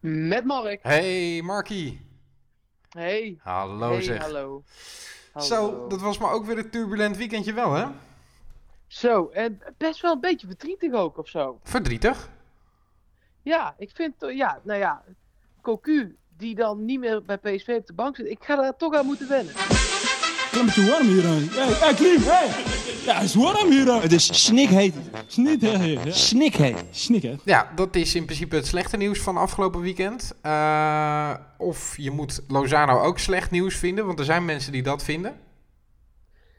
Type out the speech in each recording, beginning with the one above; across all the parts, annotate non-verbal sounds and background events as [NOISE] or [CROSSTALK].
Met Mark. Hey Markie. Hey. Hallo hey, zeg. Hallo. hallo. Zo, dat was maar ook weer een turbulent weekendje wel hè? Zo, en best wel een beetje verdrietig ook of zo. Verdrietig? Ja, ik vind, ja, nou ja, Cocu die dan niet meer bij PSV op de bank zit, ik ga daar toch aan moeten wennen. Het is te warm hier aan. Hey, hey, Klim, hey! Ja, het is warm hier aan. Het is snikheet. Snik, hè? Ja. Snikheet. Snik, hè? Ja, dat is in principe het slechte nieuws van afgelopen weekend. Eh, of je moet Lozano ook slecht nieuws vinden, want er zijn mensen die dat vinden.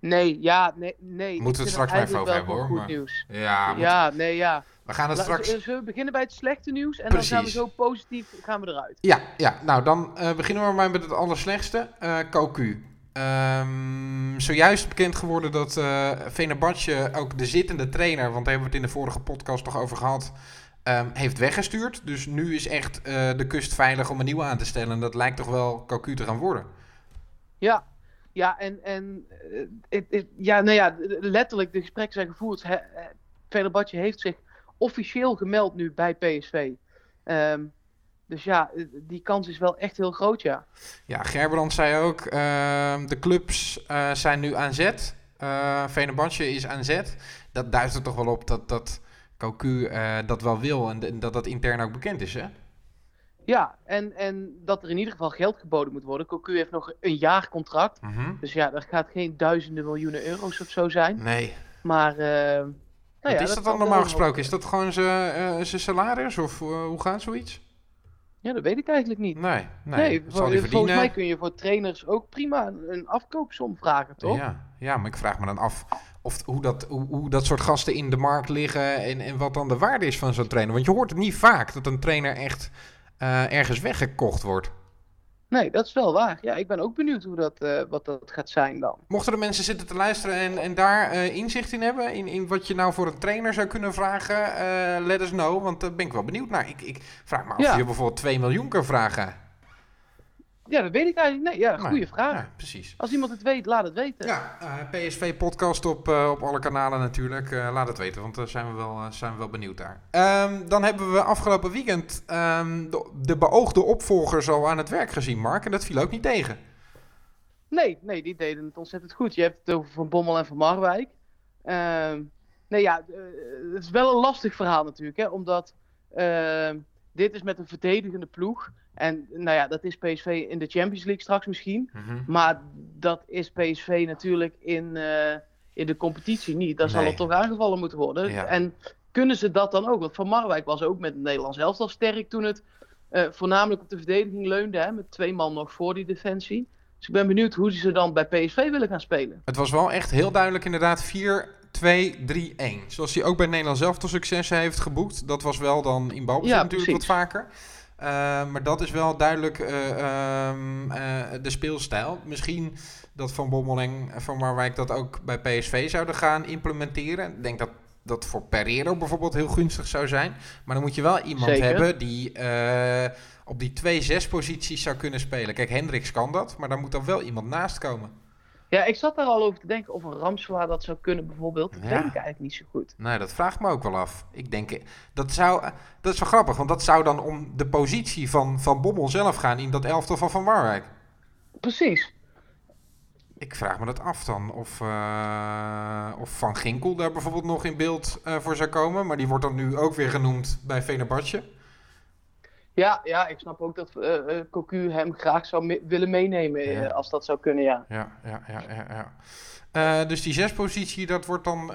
Nee, ja, nee, nee. Moeten we het straks maar even over hebben hoor. Goed maar- nieuws. Ja, moet- Ja, nee, ja. we gaan het straks... Zullen we beginnen bij het slechte nieuws en dan gaan we zo positief gaan we eruit. Ja, ja, nou dan eh, beginnen we maar met het allerslechtste. eh Cocu. Ehm, zojuist bekend geworden dat eh Fenerbahce ook de zittende trainer, want daar hebben we het in de vorige podcast nog over gehad, ehm, heeft weggestuurd. Dus nu is echt eh, de kust veilig om een nieuwe aan te stellen. En dat lijkt toch wel Cocu te gaan worden. Ja, ja en, en eh, ja, nou ja, letterlijk de gesprekken zijn gevoerd. He, heeft zich officieel gemeld nu bij PSV. Ehm, dus ja, eh, die kans is wel echt heel groot, ja. Ja, Gerbrand zei ook, ehm, de clubs eh, zijn nu aan zet. Fenerbahce is aan zet. Dat duidt er toch wel op dat, dat Cocu dat wel wil en, en dat dat intern ook bekend is, hè? Ja, en, en dat er in ieder geval geld geboden moet worden. Cocu heeft nog een jaar contract. Mhm. Dus ja, dat gaat geen duizenden miljoenen euro's of zo zijn. Nee. Maar, nou Wat ja, is dat kan dan normaal gesproken? Is dat gewoon zijn salaris of hoe gaat zoiets? Ja, dat weet ik eigenlijk niet. Nee, nee. Hij volgens mij kun je voor trainers ook prima een, een afkoopsom vragen, toch? Ja, ja, maar ik vraag me dan af of, hoe, dat, hoe, hoe dat soort gasten in de markt liggen en, en wat dan de waarde is van zo'n trainer. Want je hoort het niet vaak dat een trainer echt eh, ergens weggekocht wordt. Nee, dat is wel waar. Ja, ik ben ook benieuwd hoe dat, eh, wat dat gaat zijn dan. Mochten er mensen zitten te luisteren en, en daar eh, inzicht in hebben, in, in wat je nou voor een trainer zou kunnen vragen, eh, let us know, want daar ben ik wel benieuwd naar. Ik, ik vraag me af Ja. of je bijvoorbeeld 2 miljoen kan vragen. Ja, dat weet ik eigenlijk. Nee, ja, Nee, goede vraag. Ja, precies. Als iemand het weet, laat het weten. Ja, eh, PSV-podcast op, eh, op alle kanalen natuurlijk. Eh, laat het weten, want daar zijn we wel, zijn we wel benieuwd naar. Ehm, dan hebben we afgelopen weekend ehm, de, de beoogde opvolgers al aan het werk gezien, Mark. En dat viel ook niet tegen. Nee, nee, die deden het ontzettend goed. Je hebt het over Van Bommel en Van Marwijk. Ehm, nee, ja, het is wel een lastig verhaal natuurlijk, hè, omdat dit is met een verdedigende ploeg. En nou ja, dat is PSV in de Champions League straks misschien. Maar dat is PSV natuurlijk in, eh, in de competitie niet. Daar zal er toch aangevallen moeten worden. Ja. En kunnen ze dat dan ook? Want Van Marwijk was ook met het Nederlands elftal sterk toen het eh, voornamelijk op de verdediging leunde. Hè, met twee man nog voor die defensie. Dus ik ben benieuwd hoe ze dan bij PSV willen gaan spelen. Het was wel echt heel duidelijk inderdaad 4-2-3-1. Zoals hij ook bij Nederland zelf tot successen heeft geboekt. Dat was wel dan in balbezit Ja, natuurlijk precies. wat vaker. Eh, maar dat is wel duidelijk eh, ehm, eh, de speelstijl. Misschien dat Van Bommel en Van Marwijk dat ook bij PSV zouden gaan implementeren. Ik denk dat dat voor Pereiro bijvoorbeeld heel gunstig zou zijn. Maar dan moet je wel iemand Zeker. hebben die op die 2-6 posities zou kunnen spelen. Kijk, Hendricks kan dat, maar daar moet dan wel iemand naast komen. Ja, ik zat daar al over te denken of een Ramselaar dat zou kunnen bijvoorbeeld. Dat Ja. weet ik eigenlijk niet zo goed. Nee, dat vraagt me ook wel af. Ik denk, dat, zou, dat is wel grappig, want dat zou dan om de positie van Van Bommel zelf gaan in dat elftal van Van Marwijk. Precies. Ik vraag me dat af dan. Of, eh, of Van Ginkel daar bijvoorbeeld nog in beeld eh, voor zou komen. Maar die wordt dan nu ook weer genoemd bij Fenerbahce. Ja, ja, ik snap ook dat eh, Cocu hem graag zou me- willen meenemen eh, als dat zou kunnen, ja. Ja, ja, ja, ja. ja. Dus die zespositie, dat wordt dan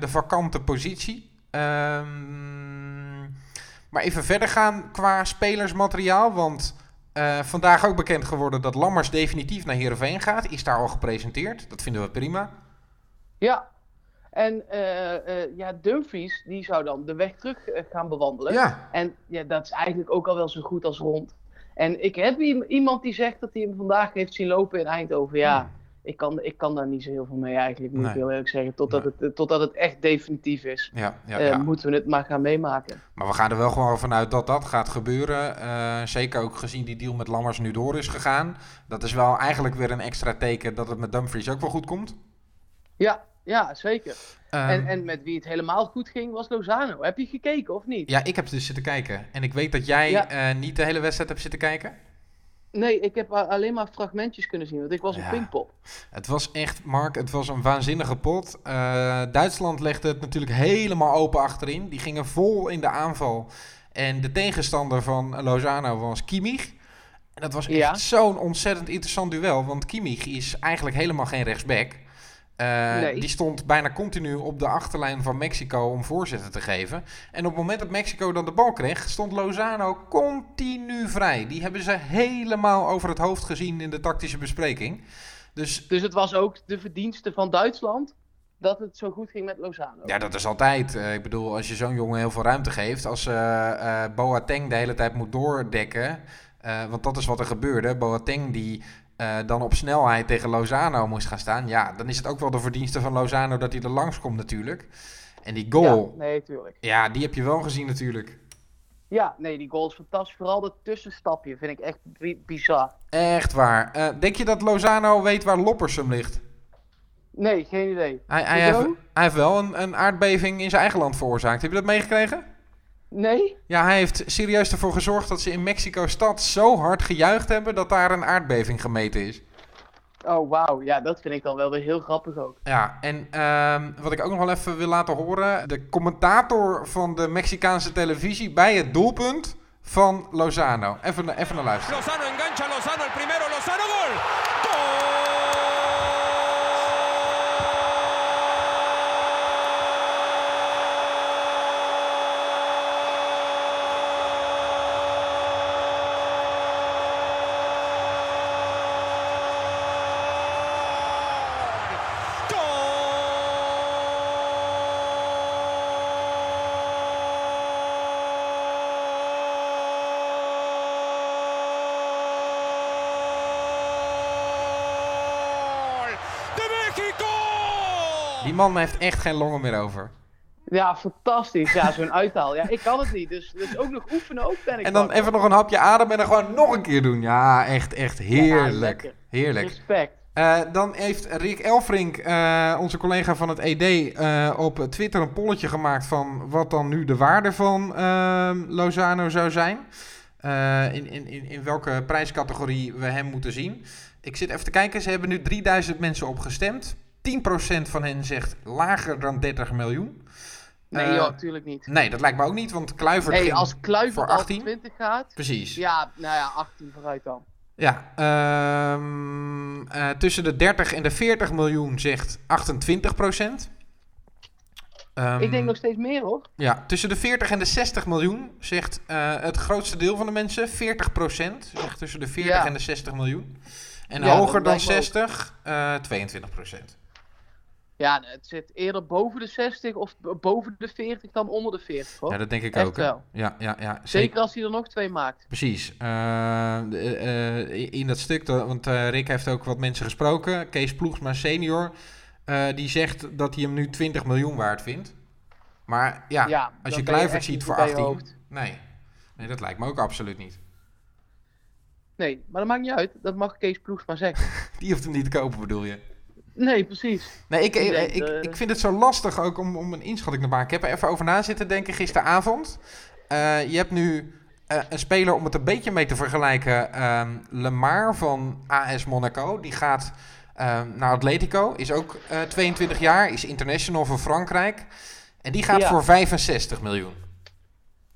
de vakante positie. Ehm, maar even verder gaan qua spelersmateriaal. Want vandaag ook bekend geworden dat Lammers definitief naar Heerenveen gaat. Is daar al gepresenteerd. Dat vinden we prima. Ja. En eh, eh, ja, Dumfries, die zou dan de weg terug eh, gaan bewandelen. Ja, En ja, dat is eigenlijk ook al wel zo goed als rond. En ik heb iemand die zegt dat hij hem vandaag heeft zien lopen in Eindhoven. Ja, ik kan, ik kan daar niet zo heel veel mee eigenlijk, moet Nee. ik heel eerlijk zeggen. Totdat, Nee. het, totdat het echt definitief is. ja, ja. Ja. Moeten we het maar gaan meemaken. Maar we gaan er wel gewoon vanuit dat dat gaat gebeuren. Zeker ook gezien die deal met Lammers nu door is gegaan. Dat is wel eigenlijk weer een extra teken dat het met Dumfries ook wel goed komt. Ja, ja, zeker. Ehm, en, en met wie het helemaal goed ging was Lozano. Heb je gekeken of niet? Ja, ik heb dus zitten kijken. En ik weet dat jij Ja. eh, niet de hele wedstrijd hebt zitten kijken. Nee, ik heb alleen maar fragmentjes kunnen zien, want ik was Ja. op Pinkpop. Het was echt, Mark, het was een waanzinnige pot. Eh, Duitsland legde het natuurlijk helemaal open achterin. Die gingen vol in de aanval. En de tegenstander van Lozano was Kimmich. En dat was echt Ja. zo'n ontzettend interessant duel. Want Kimmich is eigenlijk helemaal geen rechtsback. Eh, Nee. Die stond bijna continu op de achterlijn van Mexico om voorzetten te geven. En op het moment dat Mexico dan de bal kreeg, stond Lozano continu vrij. Die hebben ze helemaal over het hoofd gezien in de tactische bespreking. Dus Dus het was ook de verdienste van Duitsland dat het zo goed ging met Lozano. Ja, dat is altijd. Eh, ik bedoel, als je zo'n jongen heel veel ruimte geeft, als eh eh Boateng de hele tijd moet doordekken, want dat is wat er gebeurde. Boateng die eh, dan op snelheid tegen Lozano moest gaan staan, ja, dan is het ook wel de verdienste van Lozano dat hij er langs komt natuurlijk. En die goal, Ja, nee, tuurlijk. ja, die heb je wel gezien natuurlijk. Ja, nee, die goal is fantastisch. Vooral dat tussenstapje vind ik echt bi- bizar. Echt waar. Eh, denk je dat Lozano weet waar Loppersum ligt? Nee, geen idee. Hij, hij, heeft, hij heeft wel een, een aardbeving in zijn eigen land veroorzaakt. Heb je dat meegekregen? Nee? Ja, hij heeft serieus ervoor gezorgd dat ze in Mexico-stad zo hard gejuicht hebben dat daar een aardbeving gemeten is. Oh, wauw. Ja, dat vind ik dan wel weer heel grappig ook. Ja, en ehm, wat ik ook nog wel even wil laten horen. De commentator van de Mexicaanse televisie bij het doelpunt van Lozano. Even, even naar luisteren. Lozano engancha Lozano el primero, Lozano gol. Gol de México. Die man heeft echt geen longen meer over. Ja, fantastisch. Ja, zo'n uithaal. Ja, ik kan het niet. Dus, dus ook nog oefenen ook ben ik En dan bang. even nog een hapje adem en dan gewoon nog een keer doen. Ja, echt, echt heerlijk. Heerlijk. Respect. Eh, dan heeft Rick Elfrink, eh, onze collega van het ED, eh, op Twitter een polletje gemaakt van wat dan nu de waarde van ehm, Lozano zou zijn. In, in, in, in welke prijscategorie we hem moeten zien. Ik zit even te kijken, ze hebben nu 3000 mensen opgestemd. 10% van hen zegt lager dan 30 miljoen. Nee Eh, joh, natuurlijk niet. Nee, dat lijkt me ook niet, want Kluivert Nee, als Kluivert voor al 18. 20 gaat. Precies. Ja, nou ja, 18 vooruit dan. Ja, ehm, eh, tussen de 30 en de 40 miljoen zegt 28 procent. Ehm, Ik denk nog steeds meer hoor. Ja, tussen de 40 en de 60 miljoen zegt eh, het grootste deel van de mensen, 40 procent, zegt tussen de 40 Ja. en de 60 miljoen. En Ja, hoger dan lijkt me ook. 60, eh 22 procent. Ja, het zit eerder boven de 60 of boven de 40 dan onder de 40 hoor. Ja, dat denk ik Echt ook. wel. Ja, ja, ja. Zeker als hij er nog twee maakt. Precies. Eh, eh, in dat stuk, want eh, Rick heeft ook wat mensen gesproken. Kees Ploegsma senior, die zegt dat hij hem nu 20 miljoen waard vindt. Maar ja, Ja, als je Kluivert ziet voor goed bij je 18, hoofd. nee. nee, dat lijkt me ook absoluut niet. Nee, maar dat maakt niet uit. Dat mag Kees Ploegs maar zeggen. [LAUGHS] Die hoeft hem niet te kopen, bedoel je? Nee, precies. Nee, ik, Ik ik, denk, ik, eh, ik vind het zo lastig ook om, om een inschatting te maken. Ik heb er even over na zitten denken gisteravond. Eh, je hebt nu eh, een speler, om het een beetje mee te vergelijken, ehm Lemar van AS Monaco. Die gaat ehm, naar Atletico, is ook eh, 22 jaar, is international voor Frankrijk. En die gaat Ja. voor 65 miljoen.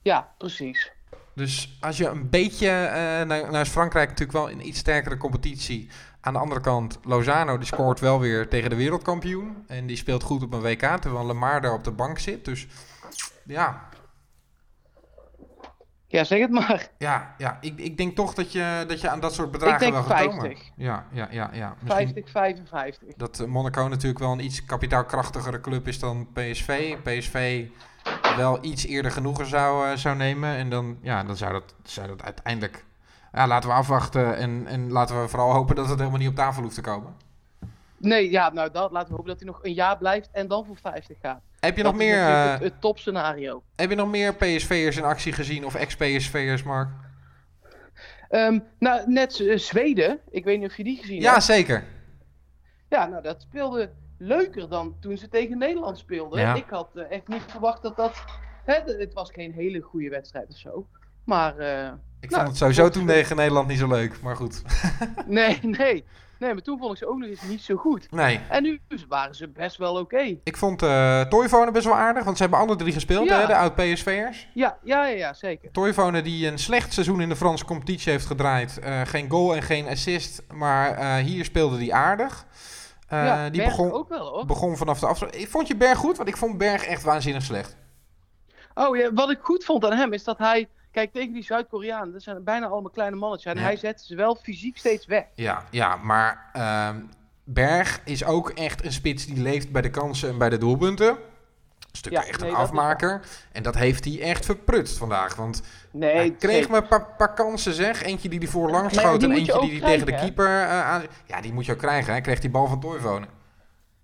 Ja, precies. Dus als je een beetje, eh nou, nou is Frankrijk natuurlijk wel een iets sterkere competitie. Aan de andere kant, Lozano die scoort wel weer tegen de wereldkampioen. En die speelt goed op een WK, terwijl Lemar daar op de bank zit. Dus ja, Ja, zeg het maar. ja, ja ik, ik denk toch dat je, dat je aan dat soort bedragen denk wel gaat komen. 50. Ja, ja, ja, ja. Misschien 50, 55. dat eh, Monaco natuurlijk wel een iets kapitaalkrachtigere club is dan PSV. PSV wel iets eerder genoegen zou, eh, zou nemen. En dan, ja, dan zou, dat, zou dat uiteindelijk... Ja, laten we afwachten en, en laten we vooral hopen dat het helemaal niet op tafel hoeft te komen. Nee, ja, nou dat, laten we hopen dat hij nog een jaar blijft en dan voor 50 gaat. Heb je, dat nog meer, eh, het, het topscenario. heb je nog meer PSV'ers in actie gezien of ex-PSV'ers, Mark? Ehm, nou, net eh, Zweden. Ik weet niet of je die gezien Ja, hebt. zeker. Ja, nou dat speelde leuker dan toen ze tegen Nederland speelden. Ja. Ik had eh, echt niet verwacht dat dat... Hè, het was geen hele goede wedstrijd of zo. Maar eh, Ik Nou, vond het sowieso toen tegen Nederland niet zo leuk, maar goed. [LAUGHS] nee, nee. Nee, maar toen vond ik ze ook nog eens niet zo goed. Nee, En nu waren ze best wel oké. ik vond eh Toivonen best wel aardig, want ze hebben alle drie gespeeld, Ja. hè, de oud-PSV'ers. Ja, ja, ja, ja, zeker. Toivonen die een slecht seizoen in de Franse competitie heeft gedraaid. Eh, geen goal en geen assist, maar hier speelde hij aardig. Ja, die Berg begon, ook wel hoor. begon vanaf de afstand. Ik vond je Berg goed, want ik vond Berg echt waanzinnig slecht. Oh ja, wat ik goed vond aan hem is dat hij... Kijk, tegen die Zuid-Koreanen, dat zijn bijna allemaal kleine mannetjes. En Ja. hij zet ze wel fysiek steeds weg. Ja, ja maar ehm, Berg is ook echt een spits die leeft bij de kansen en bij de doelpunten. Een stuk Ja, echt nee, een dat afmaker. En dat heeft hij echt verprutst vandaag. Want Nee, hij kreeg me een paar, paar kansen zeg. Eentje die hij voorlangs Maar schoot en eentje die hij tegen de keeper aan... Ja, die moet je ook krijgen. Hij kreeg die bal van Toivonen.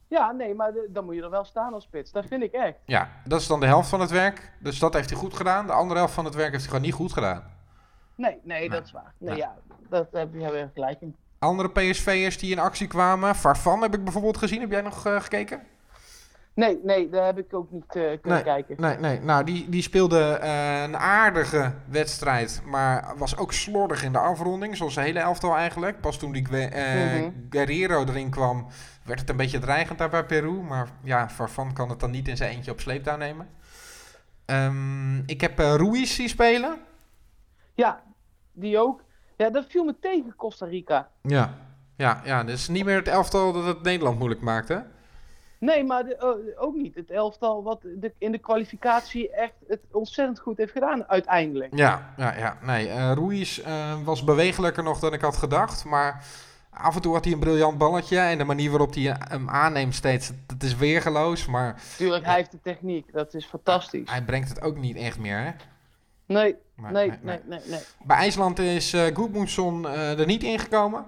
Ja, nee, maar de- dan moet je er wel staan als spits. Dat vind ik echt. Ja, dat is dan de helft van het werk. Dus dat heeft hij goed gedaan. De andere helft van het werk heeft hij gewoon niet goed gedaan. Nee, nee, dat is waar. Nee, Nee. ja, dat heb je weer gelijk in. Andere PSV'ers die in actie kwamen. Farfan heb ik bijvoorbeeld gezien. Heb jij nog eh, gekeken? Nee, nee, daar heb ik ook niet eh, kunnen Nee, kijken. Nee, nee. Nou, die, die speelde eh, een aardige wedstrijd, maar was ook slordig in de afronding, zoals de hele elftal eigenlijk. Pas toen die eh, Mhm. Guerrero erin kwam, werd het een beetje dreigend daar bij Peru. Maar ja, Farfan kan het dan niet in zijn eentje op sleeptouw nemen. Ehm, ik heb Ruiz zien spelen. Ja, die ook. Ja, dat viel me tegen Costa Rica. Ja. Ja, ja, dus niet meer het elftal dat het Nederland moeilijk maakte. Nee, maar de- oh, ook niet. Het elftal wat de, in de kwalificatie echt het ontzettend goed heeft gedaan uiteindelijk. Ja, ja, ja. Nee, eh Ruiz eh, was bewegelijker nog dan ik had gedacht. Maar af en toe had hij een briljant balletje. En de manier waarop hij hem aanneemt steeds, dat is weergeloos. Maar Tuurlijk, hij heeft de techniek. Dat is fantastisch. hij brengt het ook niet echt meer, hè? Nee, Maar- nee, nee, nee, nee. Bij IJsland is eh Goedmoedson eh, er niet ingekomen.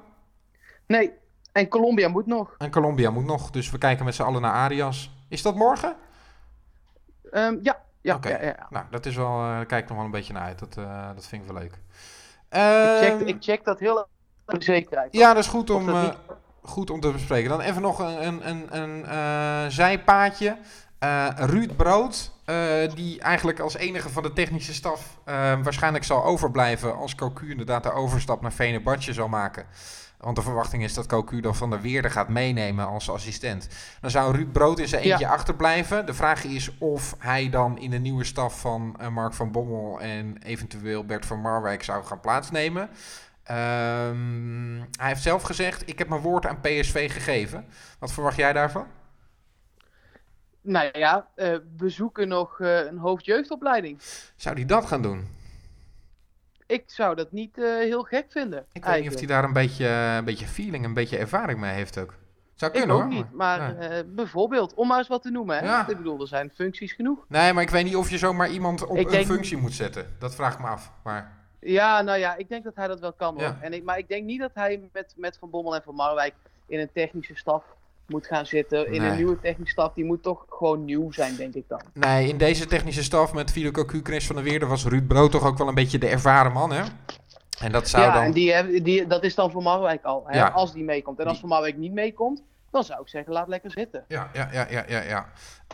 Nee, en Colombia moet nog. En Colombia moet nog. Dus we kijken met z'n allen naar Arias. Is dat morgen? Ehm, ja, ja, Oké. ja. Nou, dat is wel, eh, kijk nog wel een beetje naar uit. Dat, eh, dat vind ik wel leuk. Ik, check, Ehm, ik check dat heel zekerheid. Ja, dat is goed om, eh, niet- goed om te bespreken. Dan even nog een, een, een, een zijpaadje. Ruud Brood, die eigenlijk als enige van de technische staf eh, waarschijnlijk zal overblijven als Cocu inderdaad de overstap naar Venerbahce zal maken. Want de verwachting is dat Cocu dan van der Weerde gaat meenemen als assistent. Dan zou Ruud Brood in zijn Ja. eentje achterblijven. De vraag is of hij dan in de nieuwe staf van eh, Mark van Bommel en eventueel Bert van Marwijk zou gaan plaatsnemen. Ehm, hij heeft zelf gezegd, ik heb mijn woord aan PSV gegeven. Wat verwacht jij daarvan? Nou ja, eh, we zoeken nog eh, een hoofdjeugdopleiding. Zou hij dat gaan doen? Ik zou dat niet eh, heel gek vinden. Ik weet niet of hij daar een beetje, een beetje feeling, een beetje ervaring mee heeft ook. Zou Ik kunnen ook hoor. niet, maar eh, bijvoorbeeld, om maar eens wat te noemen. Hè? Ja. Ik bedoel, er zijn functies genoeg. Nee, maar ik weet niet of je zomaar iemand op Ik een denk- functie moet zetten. Dat vraag ik me af. Maar Ja, nou ja, ik denk dat hij dat wel kan hoor. Ja. En ik, maar ik denk niet dat hij met, met Van Bommel en Van Marwijk in een technische staf moet gaan zitten. In Nee. een nieuwe technische staf, die moet toch gewoon nieuw zijn, denk ik dan. nee, in deze technische staf met Fido Cocu, Chris van der Weerde was Ruud Brood toch ook wel een beetje de ervaren man, hè? En dat zou ja, dan... en die, die, dat is dan Van Marwijk al, hè, Ja. als die meekomt. En als Van Marwijk niet meekomt, dan zou ik zeggen, laat lekker zitten. Ja, ja, ja, ja, ja. ja.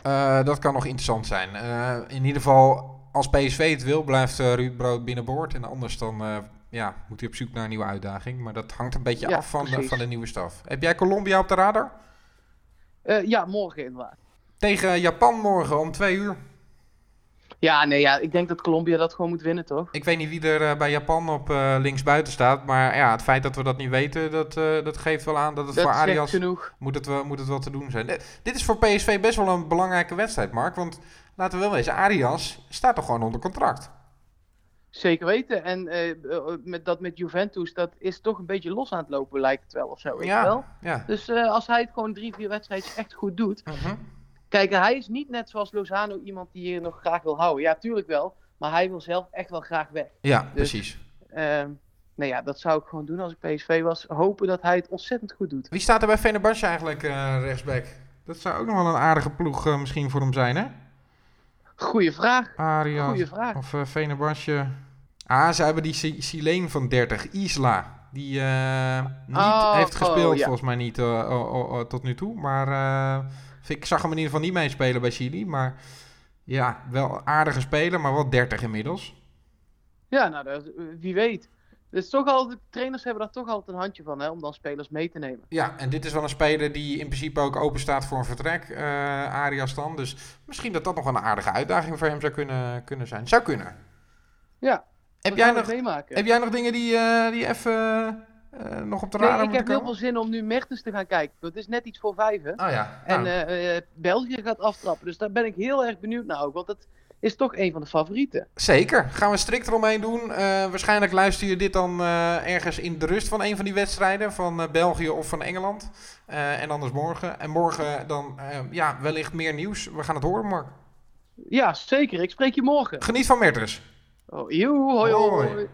Eh, dat kan nog interessant zijn. Eh, in ieder geval, als PSV het wil, blijft eh, Ruud Brood binnenboord. En anders dan ja, moet hij op zoek naar een nieuwe uitdaging. Maar dat hangt een beetje Ja, af van de, van de nieuwe staf. Heb jij Colombia op de radar? Eh, ja, morgen inderdaad. Tegen Japan morgen om twee uur. Ja, nee, ja, ik denk dat Colombia dat gewoon moet winnen, toch? Ik weet niet wie er eh, bij Japan op eh, linksbuiten staat. Maar ja, het feit dat we dat niet weten, dat, dat geeft wel aan dat het Dat voor Arias genoeg. moet het, wel, moet het wel te doen zijn. Dit, dit is voor PSV best wel een belangrijke wedstrijd, Mark. Want laten we wel wezen, Arias staat toch gewoon onder contract. Zeker weten. En eh, eh, met dat met Juventus, dat is toch een beetje los aan het lopen, lijkt het wel of zo. Weet je wel? ja. Dus eh, als hij het gewoon drie, vier wedstrijden echt goed doet. Mhm. Kijk, hij is niet net zoals Lozano iemand die hier nog graag wil houden. Ja, tuurlijk wel. Maar hij wil zelf echt wel graag weg. Ja, Dus- precies. Ehm nou ja, dat zou ik gewoon doen als ik PSV was. Hopen dat hij het ontzettend goed doet. Wie staat er bij Fenerbahce eigenlijk rechtsback? Dat zou ook nog wel een aardige ploeg misschien voor hem zijn, hè? Goeie vraag. Arias Goeie vraag. of uh, Fenerbahce. Ah, ze hebben die Sileen van 30, Isla. Die eh, niet Oh, heeft oh, gespeeld, ja. volgens mij niet eh, oh, oh, oh, tot nu toe. Maar eh, ik zag hem in ieder geval niet meespelen bij Chili. Maar ja, wel aardige speler, maar wel 30 inmiddels. Ja, nou, dat- wie weet. Dus toch altijd, trainers hebben daar toch altijd een handje van, hè, om dan spelers mee te nemen. Ja, en dit is wel een speler die in principe ook open staat voor een vertrek, eh Arias dan. Dus misschien dat dat nog wel een aardige uitdaging voor hem zou kunnen, kunnen zijn. Zou kunnen. Ja, Heb jij, nog, heb jij nog dingen die, eh, die even eh, nog op de Nee, radar ik moeten heb heel veel zin om nu Mertens te gaan kijken. Het is net iets voor vijf, hè. Oh ja, En nou, België gaat aftrappen. Dus daar ben ik heel erg benieuwd naar ook. Want het is toch een van de favorieten. zeker. Gaan we strikt eromheen doen. Eh, waarschijnlijk luister je dit dan eh, ergens in de rust van een van die wedstrijden. Van eh, België of van Engeland. En anders morgen. En morgen dan ja, wellicht meer nieuws. We gaan het horen, Mark. Ja, zeker. Ik spreek je morgen. Geniet van Mertens. Oh, joe, hoi, hoi. Hoi.